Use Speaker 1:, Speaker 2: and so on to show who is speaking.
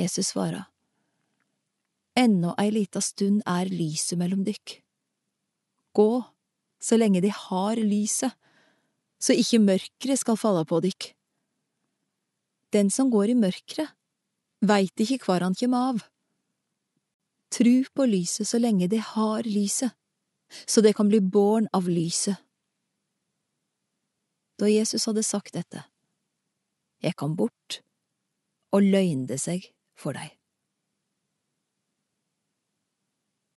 Speaker 1: Jesus svara, Ennå ei lita stund er lyset mellom dykk. Gå så lenge de har lyset, så ikke mørket skal falle på dykk. Den som går i mørket, veit ikke hvor han kjem av. Tru på lyset så lenge de har lyset, så det kan bli båren av lyset. Da Jesus hadde sagt dette, gikk han bort og løgnde seg for dei.